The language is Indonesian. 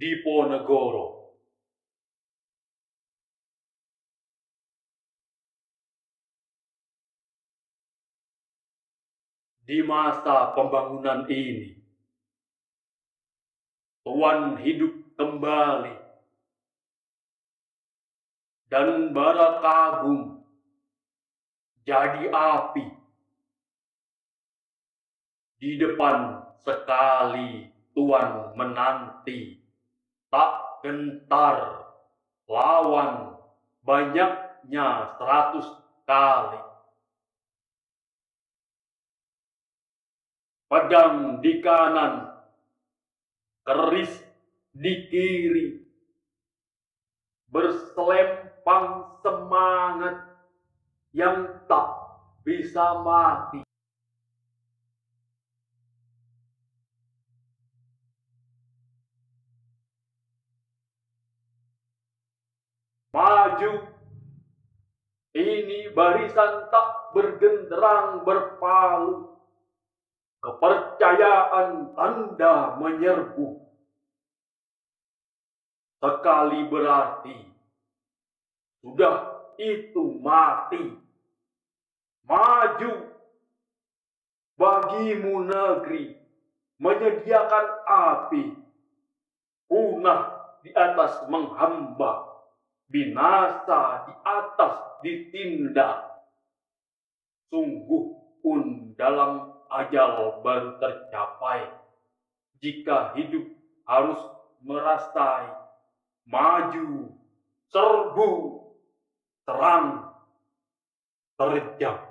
Diponegoro. Di masa pembangunan ini, Tuan hidup kembali dan bara kagum jadi api di depan sekali Tuan menanti tak gentar lawan banyaknya seratus kali. Pedang di kanan, keris di kiri, berselempang semangat yang tak bisa mati. Maju, ini barisan tak bergenderang berpalu. Kepercayaan tanda menyerbu. Sekali berarti, sudah itu mati. Maju, bagimu negeri, menyediakan api, punah di atas menghamba, binasa di atas ditindak. Sungguh pun dalam ajal baru tercapai, jika hidup harus merasai, maju, serbu, terang, terjang.